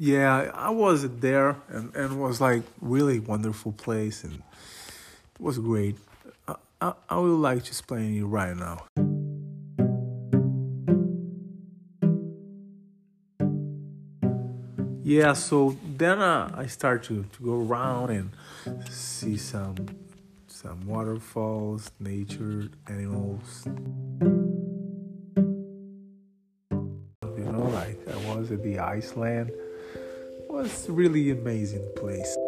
Yeah, I was there and, and was like really wonderful place and it was great. I, I, I would like to explain you right now. Yeah, so then uh, I start to, to go around and see some some waterfalls, nature, animals. You know, like I was at the Iceland. Was really amazing place.